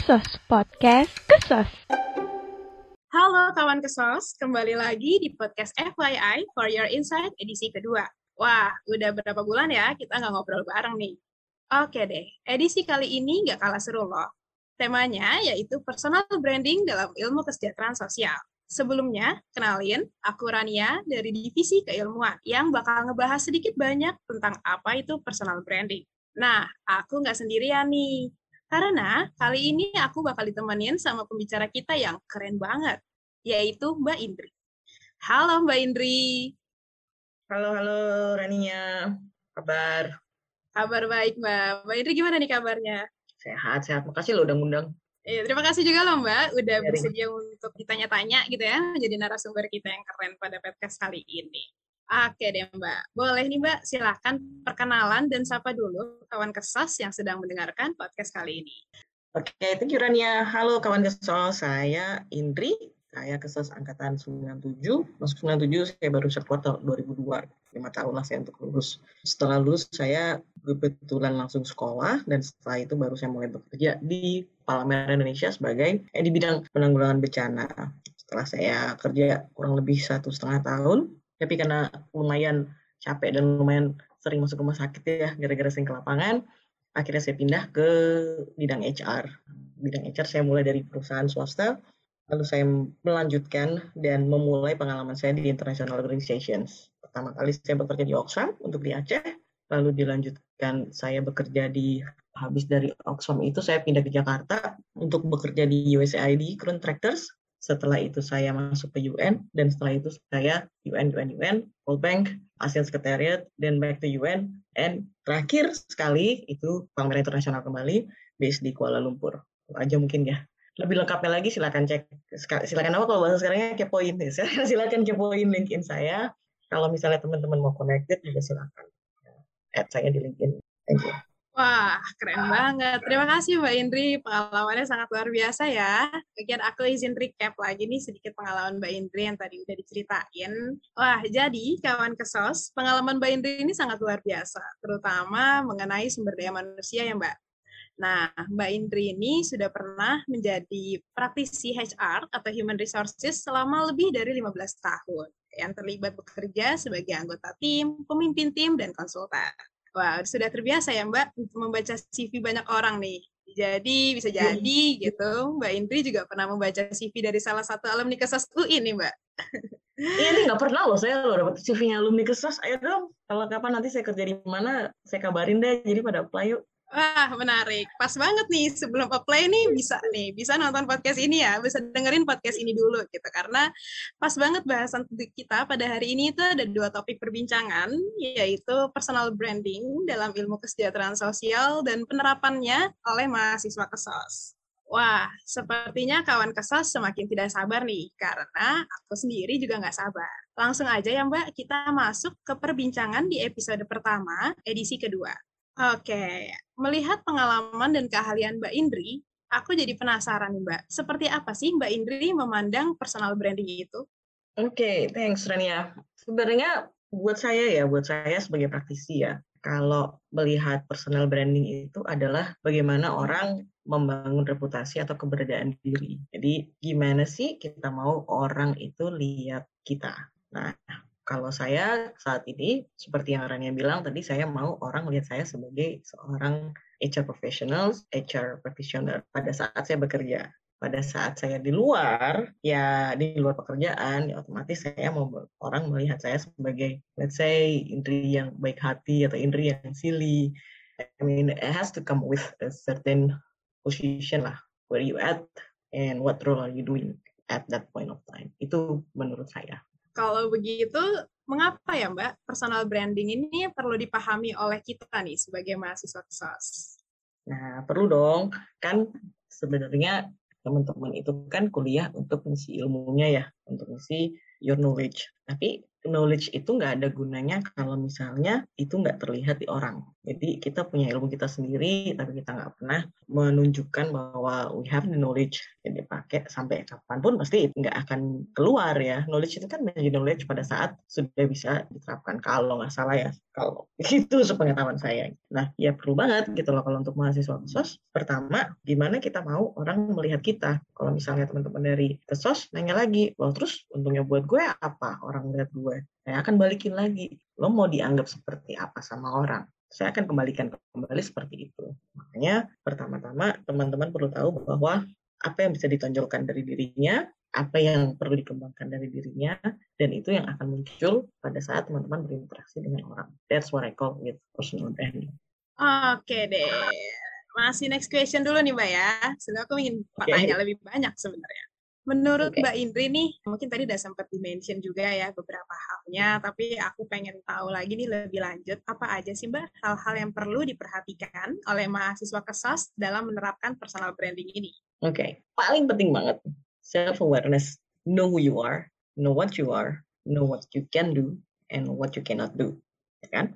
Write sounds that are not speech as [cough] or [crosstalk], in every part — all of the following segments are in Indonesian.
Kesos Podcast Kesos. Halo kawan Kesos, kembali lagi di podcast FYI for Your Insight edisi kedua. Wah, udah berapa bulan ya kita nggak ngobrol bareng nih. Oke deh, edisi kali ini nggak kalah seru loh. Temanya yaitu personal branding dalam ilmu kesejahteraan sosial. Sebelumnya, kenalin, aku Rania dari Divisi Keilmuan yang bakal ngebahas sedikit banyak tentang apa itu personal branding. Nah, aku nggak sendirian nih. Karena kali ini aku bakal ditemenin sama pembicara kita yang keren banget, yaitu Mbak Indri. Halo Mbak Indri. Halo, halo Raninya. Kabar? Kabar baik Mbak. Mbak Indri gimana nih kabarnya? Sehat, sehat. Makasih lo udah ngundang. Iya, terima kasih juga loh Mbak, udah bersedia untuk ditanya-tanya gitu ya, menjadi narasumber kita yang keren pada podcast kali ini. Oke deh Mbak. Boleh nih Mbak, silahkan perkenalan dan sapa dulu kawan kesos yang sedang mendengarkan podcast kali ini. Oke, thank you Rania. Halo kawan kesos, saya Indri. Saya kesos angkatan 97. Masuk 97, saya baru sekwartal 2002. Lima tahun lah saya untuk lulus. Setelah lulus, saya kebetulan langsung sekolah, dan setelah itu baru saya mulai bekerja di Palamera Indonesia sebagai eh, di bidang penanggulangan bencana. Setelah saya kerja kurang lebih satu setengah tahun, tapi karena lumayan capek dan lumayan sering masuk rumah sakit ya gara-gara sering ke lapangan akhirnya saya pindah ke bidang HR bidang HR saya mulai dari perusahaan swasta lalu saya melanjutkan dan memulai pengalaman saya di international organizations pertama kali saya bekerja di Oxfam untuk di Aceh lalu dilanjutkan saya bekerja di habis dari Oxfam itu saya pindah ke Jakarta untuk bekerja di USAID Contractors setelah itu saya masuk ke UN dan setelah itu saya UN UN UN World Bank ASEAN Secretariat dan back to UN and terakhir sekali itu Pameran Internasional kembali based di Kuala Lumpur. Itu aja mungkin ya. Lebih lengkapnya lagi silakan cek silakan apa kalau bahasa sekarangnya kepoin ya. [laughs] Silakan kepoin LinkedIn saya. Kalau misalnya teman-teman mau connected juga silakan. Add saya di LinkedIn. Thank you Wah, keren banget. Terima kasih Mbak Indri, pengalamannya sangat luar biasa ya. Bagian aku izin recap lagi nih sedikit pengalaman Mbak Indri yang tadi udah diceritain. Wah, jadi kawan kesos, pengalaman Mbak Indri ini sangat luar biasa, terutama mengenai sumber daya manusia ya Mbak. Nah, Mbak Indri ini sudah pernah menjadi praktisi HR atau Human Resources selama lebih dari 15 tahun yang terlibat bekerja sebagai anggota tim, pemimpin tim, dan konsultan. Wah, sudah terbiasa ya Mbak membaca CV banyak orang nih. Jadi bisa iya. jadi gitu, Mbak Indri juga pernah membaca CV dari salah satu alumni Kesas UI nih Mbak. Iya ini nggak pernah loh saya loh dapat CV-nya alumni Kesas. Ayo dong, kalau kapan nanti saya kerja di mana, saya kabarin deh. Jadi pada apply yuk. Wah, menarik. Pas banget nih sebelum apply nih bisa nih, bisa nonton podcast ini ya, bisa dengerin podcast ini dulu gitu. Karena pas banget bahasan kita pada hari ini itu ada dua topik perbincangan, yaitu personal branding dalam ilmu kesejahteraan sosial dan penerapannya oleh mahasiswa kesos. Wah, sepertinya kawan kesos semakin tidak sabar nih, karena aku sendiri juga nggak sabar. Langsung aja ya Mbak, kita masuk ke perbincangan di episode pertama, edisi kedua. Oke, melihat pengalaman dan keahlian Mbak Indri, aku jadi penasaran Mbak, seperti apa sih Mbak Indri memandang personal branding itu? Oke, thanks Rania. Sebenarnya buat saya ya, buat saya sebagai praktisi ya, kalau melihat personal branding itu adalah bagaimana orang membangun reputasi atau keberadaan diri. Jadi gimana sih kita mau orang itu lihat kita. Nah, kalau saya saat ini, seperti yang Rania bilang tadi, saya mau orang melihat saya sebagai seorang HR professional, HR practitioner pada saat saya bekerja. Pada saat saya di luar, ya di luar pekerjaan, ya otomatis saya mau orang melihat saya sebagai, let's say, Indri yang baik hati atau Indri yang silly. I mean, it has to come with a certain position lah, where you at and what role are you doing at that point of time. Itu menurut saya. Kalau begitu, mengapa ya Mbak personal branding ini perlu dipahami oleh kita nih sebagai mahasiswa KSOS? Nah, perlu dong. Kan sebenarnya teman-teman itu kan kuliah untuk mengisi ilmunya ya, untuk mengisi your knowledge. Tapi knowledge itu nggak ada gunanya kalau misalnya itu nggak terlihat di orang. Jadi kita punya ilmu kita sendiri, tapi kita nggak pernah menunjukkan bahwa we have the knowledge yang dipakai sampai kapan pun pasti nggak akan keluar ya. Knowledge itu kan menjadi knowledge pada saat sudah bisa diterapkan. Kalau nggak salah ya, kalau [laughs] itu sepengetahuan saya. Nah, ya perlu banget gitu loh kalau untuk mahasiswa kesos. Pertama, gimana kita mau orang melihat kita. Kalau misalnya teman-teman dari kesos nanya lagi, well terus untungnya buat gue apa orang melihat gue? gue. Saya akan balikin lagi. Lo mau dianggap seperti apa sama orang? Saya akan kembalikan kembali seperti itu. Makanya pertama-tama teman-teman perlu tahu bahwa apa yang bisa ditonjolkan dari dirinya, apa yang perlu dikembangkan dari dirinya, dan itu yang akan muncul pada saat teman-teman berinteraksi dengan orang. That's what I call it personal branding. Oke deh. Masih next question dulu nih Mbak ya. Sebenarnya aku ingin okay. tanya lebih banyak sebenarnya. Menurut okay. Mbak Indri nih, mungkin tadi udah sempat dimention juga ya beberapa halnya, tapi aku pengen tahu lagi nih lebih lanjut, apa aja sih Mbak hal-hal yang perlu diperhatikan oleh mahasiswa kesos dalam menerapkan personal branding ini? Oke, okay. paling penting banget, self-awareness, know who you are, know what you are, know what you can do, and what you cannot do. Ya kan?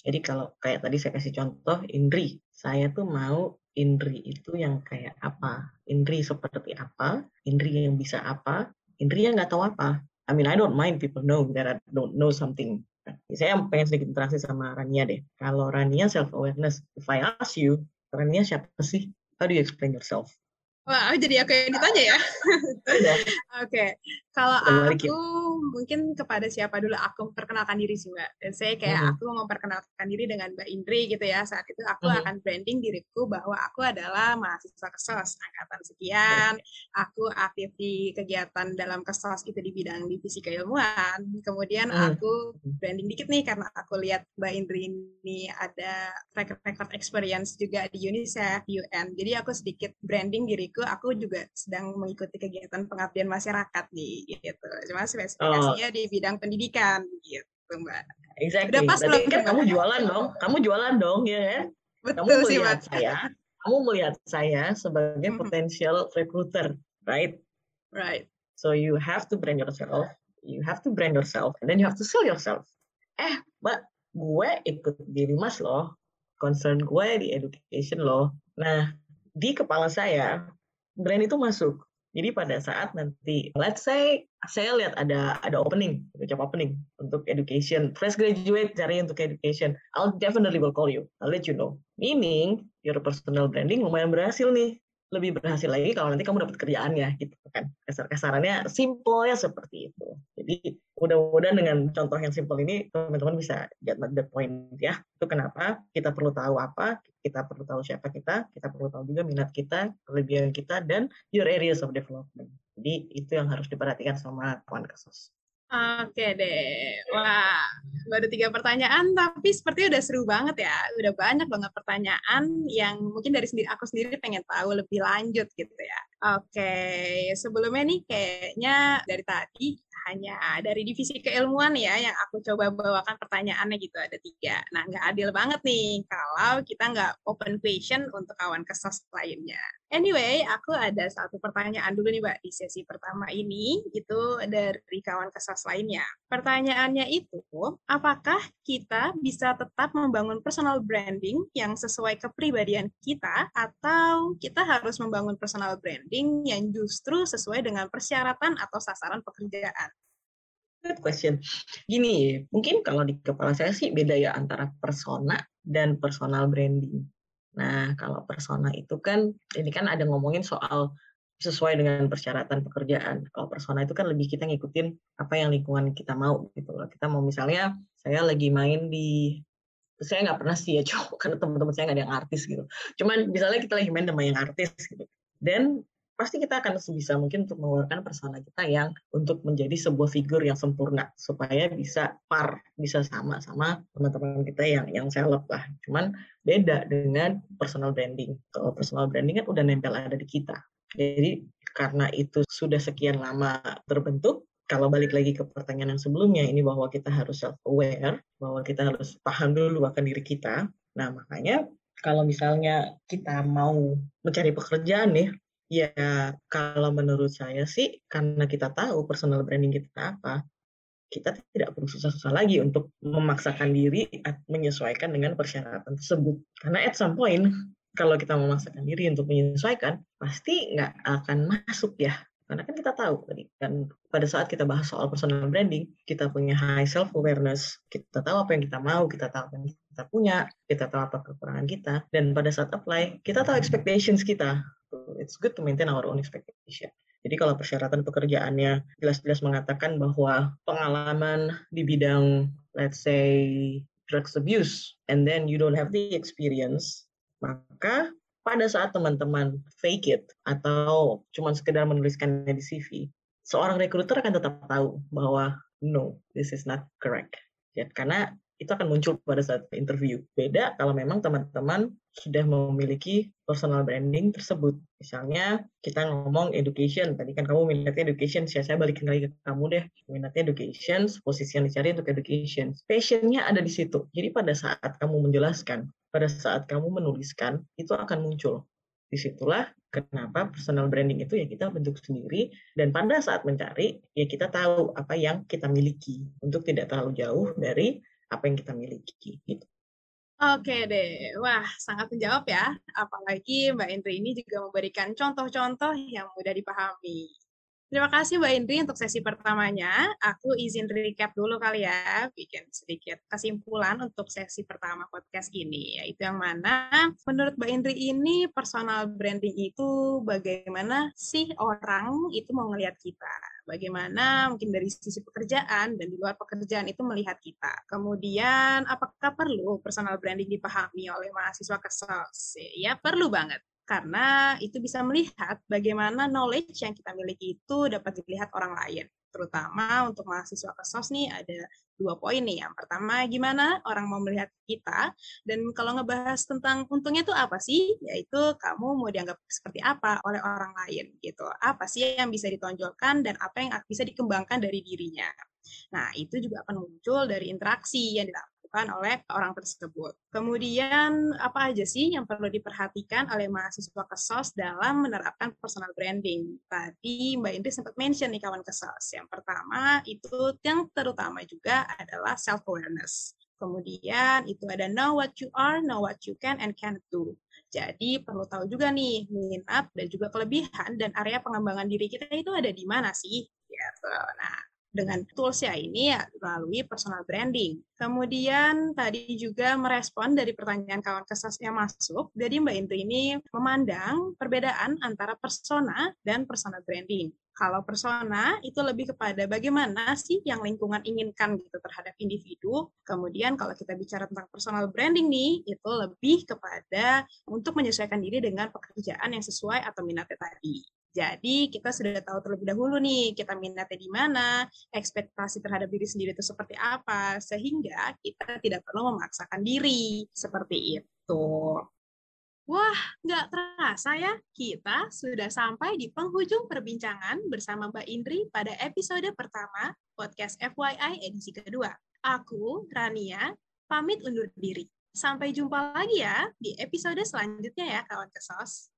Jadi kalau kayak tadi saya kasih contoh, Indri, saya tuh mau Indri itu yang kayak apa? Indri seperti apa? Indri yang bisa apa? Indri yang nggak tahu apa? I mean, I don't mind people know that I don't know something. Saya pengen sedikit interaksi sama Rania deh. Kalau Rania self-awareness, if I ask you, Rania siapa sih? How do you explain yourself? Wah, jadi aku yang ditanya ya? [laughs] Oke, okay. Kalau aku mungkin kepada siapa dulu aku memperkenalkan diri sih Mbak. Dan saya kayak uh-huh. aku memperkenalkan diri dengan Mbak Indri gitu ya. Saat itu aku uh-huh. akan branding diriku bahwa aku adalah mahasiswa kesos angkatan sekian. Aku aktif di kegiatan dalam kesos itu di bidang divisi keilmuan. Kemudian uh-huh. aku branding dikit nih karena aku lihat Mbak Indri ini ada record-record experience juga di UNICEF, UN. Jadi aku sedikit branding diriku. Aku juga sedang mengikuti kegiatan pengabdian masyarakat nih gitu. Cuma spesifikasinya oh. di bidang pendidikan gitu mbak. Exactly. Udah pas Berarti kan kamu jualan dong, kamu jualan dong ya kan? Betul kamu melihat sih, mbak. saya, kamu melihat saya sebagai mm -hmm. potential recruiter, right? Right. So you have to brand yourself, you have to brand yourself, and then you have to sell yourself. Eh, mbak, gue ikut di Limas loh, concern gue di education loh. Nah, di kepala saya, brand itu masuk. Jadi pada saat nanti, let's say saya lihat ada ada opening, job opening untuk education, fresh graduate cari untuk education, I'll definitely will call you, I'll let you know. Meaning your personal branding lumayan berhasil nih lebih berhasil lagi kalau nanti kamu dapat kerjaannya gitu kan. Kasar-kasarannya simple ya seperti itu. Jadi mudah-mudahan dengan contoh yang simple ini teman-teman bisa get the point ya. Itu kenapa kita perlu tahu apa kita perlu tahu siapa kita kita perlu tahu juga minat kita kelebihan kita dan your areas of development. Jadi itu yang harus diperhatikan sama kawan kasus. Oke deh, wah baru tiga pertanyaan tapi seperti udah seru banget ya, udah banyak banget pertanyaan yang mungkin dari sendiri aku sendiri pengen tahu lebih lanjut gitu ya. Oke, sebelumnya nih kayaknya dari tadi hanya dari divisi keilmuan ya yang aku coba bawakan pertanyaannya gitu ada tiga. Nah nggak adil banget nih kalau kita nggak open question untuk kawan kesos lainnya. Anyway, aku ada satu pertanyaan dulu nih Mbak di sesi pertama ini itu dari kawan kesos lainnya. Pertanyaannya itu, apakah kita bisa tetap membangun personal branding yang sesuai kepribadian kita atau kita harus membangun personal branding yang justru sesuai dengan persyaratan atau sasaran pekerjaan? Good question. Gini, mungkin kalau di kepala saya sih beda ya antara persona dan personal branding. Nah, kalau persona itu kan, ini kan ada ngomongin soal sesuai dengan persyaratan pekerjaan. Kalau persona itu kan lebih kita ngikutin apa yang lingkungan kita mau gitu loh. Kita mau misalnya, saya lagi main di saya nggak pernah sih ya [laughs] cowok karena teman-teman saya nggak ada yang artis gitu. Cuman misalnya kita lagi main sama yang artis gitu. Dan pasti kita akan sebisa mungkin untuk mengeluarkan persona kita yang untuk menjadi sebuah figur yang sempurna supaya bisa par bisa sama sama teman-teman kita yang yang seleb lah. Cuman beda dengan personal branding. Kalau personal branding kan udah nempel ada di kita. Jadi karena itu sudah sekian lama terbentuk kalau balik lagi ke pertanyaan yang sebelumnya ini bahwa kita harus self aware bahwa kita harus paham dulu akan diri kita. Nah makanya kalau misalnya kita mau mencari pekerjaan nih Ya, kalau menurut saya sih karena kita tahu personal branding kita apa, kita tidak perlu susah-susah lagi untuk memaksakan diri menyesuaikan dengan persyaratan tersebut. Karena at some point, kalau kita memaksakan diri untuk menyesuaikan, pasti nggak akan masuk ya. Karena kan kita tahu tadi kan pada saat kita bahas soal personal branding, kita punya high self awareness, kita tahu apa yang kita mau, kita tahu apa yang kita punya, kita tahu apa kekurangan kita, dan pada saat apply, kita tahu expectations kita. It's good to maintain our own expectation. Jadi kalau persyaratan pekerjaannya jelas-jelas mengatakan bahwa pengalaman di bidang let's say drugs abuse and then you don't have the experience, maka pada saat teman-teman fake it atau cuma sekedar menuliskannya di CV, seorang recruiter akan tetap tahu bahwa no, this is not correct. Ya, karena itu akan muncul pada saat interview. Beda kalau memang teman-teman sudah memiliki personal branding tersebut. Misalnya kita ngomong education, tadi kan kamu minatnya education, saya, saya balikin lagi ke kamu deh. Minatnya education, posisi yang dicari untuk education. Passionnya ada di situ. Jadi pada saat kamu menjelaskan, pada saat kamu menuliskan, itu akan muncul. Di situlah kenapa personal branding itu ya kita bentuk sendiri dan pada saat mencari ya kita tahu apa yang kita miliki untuk tidak terlalu jauh dari apa yang kita miliki gitu. Oke deh, wah sangat menjawab ya. Apalagi Mbak Indri ini juga memberikan contoh-contoh yang mudah dipahami. Terima kasih Mbak Indri untuk sesi pertamanya. Aku izin recap dulu kali ya, bikin sedikit kesimpulan untuk sesi pertama podcast ini, yaitu yang mana menurut Mbak Indri ini personal branding itu bagaimana sih orang itu mau ngelihat kita. Bagaimana mungkin dari sisi pekerjaan dan di luar pekerjaan itu melihat kita. Kemudian apakah perlu personal branding dipahami oleh mahasiswa kesos? Ya perlu banget karena itu bisa melihat bagaimana knowledge yang kita miliki itu dapat dilihat orang lain. Terutama untuk mahasiswa kesos nih ada dua poin nih. Yang pertama, gimana orang mau melihat kita. Dan kalau ngebahas tentang untungnya itu apa sih? Yaitu kamu mau dianggap seperti apa oleh orang lain gitu. Apa sih yang bisa ditonjolkan dan apa yang bisa dikembangkan dari dirinya. Nah, itu juga akan muncul dari interaksi yang dilakukan dilakukan oleh orang tersebut. Kemudian apa aja sih yang perlu diperhatikan oleh mahasiswa kesos dalam menerapkan personal branding? Tadi Mbak Indri sempat mention nih kawan kesos. Yang pertama itu yang terutama juga adalah self awareness. Kemudian itu ada know what you are, know what you can and can't do. Jadi perlu tahu juga nih minat dan juga kelebihan dan area pengembangan diri kita itu ada di mana sih? Gitu. Nah, dengan tools ya ini ya melalui personal branding. Kemudian tadi juga merespon dari pertanyaan kawan kesas yang masuk. Jadi Mbak Indri ini memandang perbedaan antara persona dan personal branding. Kalau persona itu lebih kepada bagaimana sih yang lingkungan inginkan gitu terhadap individu. Kemudian kalau kita bicara tentang personal branding nih, itu lebih kepada untuk menyesuaikan diri dengan pekerjaan yang sesuai atau minatnya tadi. Jadi kita sudah tahu terlebih dahulu nih kita minatnya di mana, ekspektasi terhadap diri sendiri itu seperti apa, sehingga kita tidak perlu memaksakan diri seperti itu. Wah, nggak terasa ya, kita sudah sampai di penghujung perbincangan bersama Mbak Indri pada episode pertama podcast FYI edisi kedua. Aku, Rania, pamit undur diri. Sampai jumpa lagi ya di episode selanjutnya ya kawan kesos.